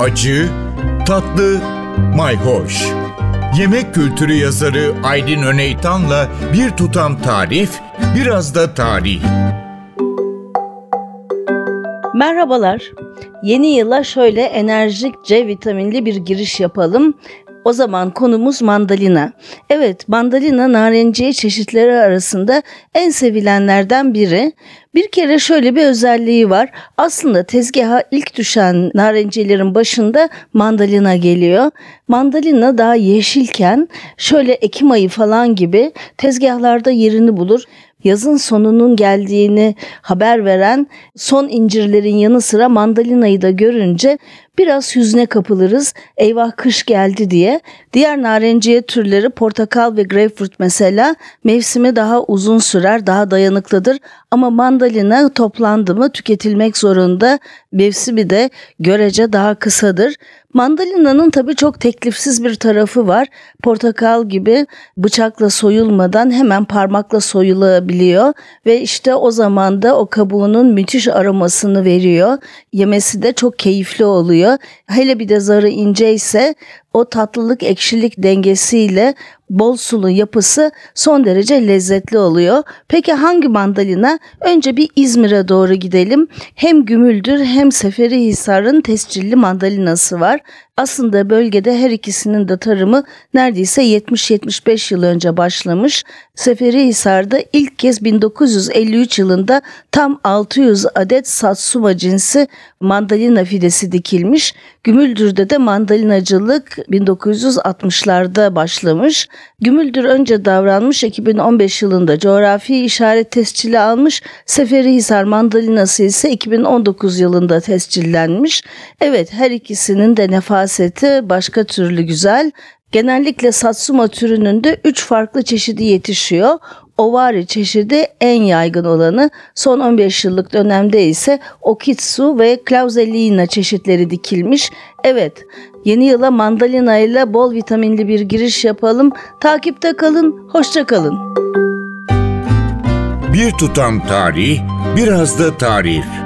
acı, tatlı, mayhoş. Yemek kültürü yazarı Aydın Öneytan'la bir tutam tarif, biraz da tarih. Merhabalar. Yeni yıla şöyle enerjik C vitaminli bir giriş yapalım. O zaman konumuz mandalina. Evet, mandalina narenciye çeşitleri arasında en sevilenlerden biri. Bir kere şöyle bir özelliği var. Aslında tezgaha ilk düşen narenciyelerin başında mandalina geliyor. Mandalina daha yeşilken şöyle Ekim ayı falan gibi tezgahlarda yerini bulur yazın sonunun geldiğini haber veren son incirlerin yanı sıra mandalinayı da görünce biraz hüzne kapılırız. Eyvah kış geldi diye. Diğer narenciye türleri portakal ve greyfurt mesela mevsimi daha uzun sürer, daha dayanıklıdır. Ama mandalina toplandı mı tüketilmek zorunda. Mevsimi de görece daha kısadır. Mandalina'nın tabii çok teklifsiz bir tarafı var. Portakal gibi bıçakla soyulmadan hemen parmakla soyulabiliyor ve işte o zaman da o kabuğunun müthiş aromasını veriyor. Yemesi de çok keyifli oluyor. Hele bir de zarı ince ise o tatlılık ekşilik dengesiyle bol sulu yapısı son derece lezzetli oluyor. Peki hangi mandalina? Önce bir İzmir'e doğru gidelim. Hem Gümüldür hem Seferihisar'ın tescilli mandalinası var. Aslında bölgede her ikisinin de tarımı neredeyse 70-75 yıl önce başlamış. Seferihisar'da ilk kez 1953 yılında tam 600 adet Satsuma cinsi mandalina fidesi dikilmiş. Gümüldür'de de mandalinacılık 1960'larda başlamış. Gümüldür önce davranmış 2015 yılında coğrafi işaret tescili almış. Seferihisar mandalinası ise 2019 yılında tescillenmiş. Evet her ikisinin de nefaseti başka türlü güzel. Genellikle Satsuma türünün de 3 farklı çeşidi yetişiyor. Ovari çeşidi en yaygın olanı. Son 15 yıllık dönemde ise Okitsu ve Clausellina çeşitleri dikilmiş. Evet, yeni yıla mandalina ile bol vitaminli bir giriş yapalım. Takipte kalın, hoşça kalın. Bir tutam tarih, biraz da tarif.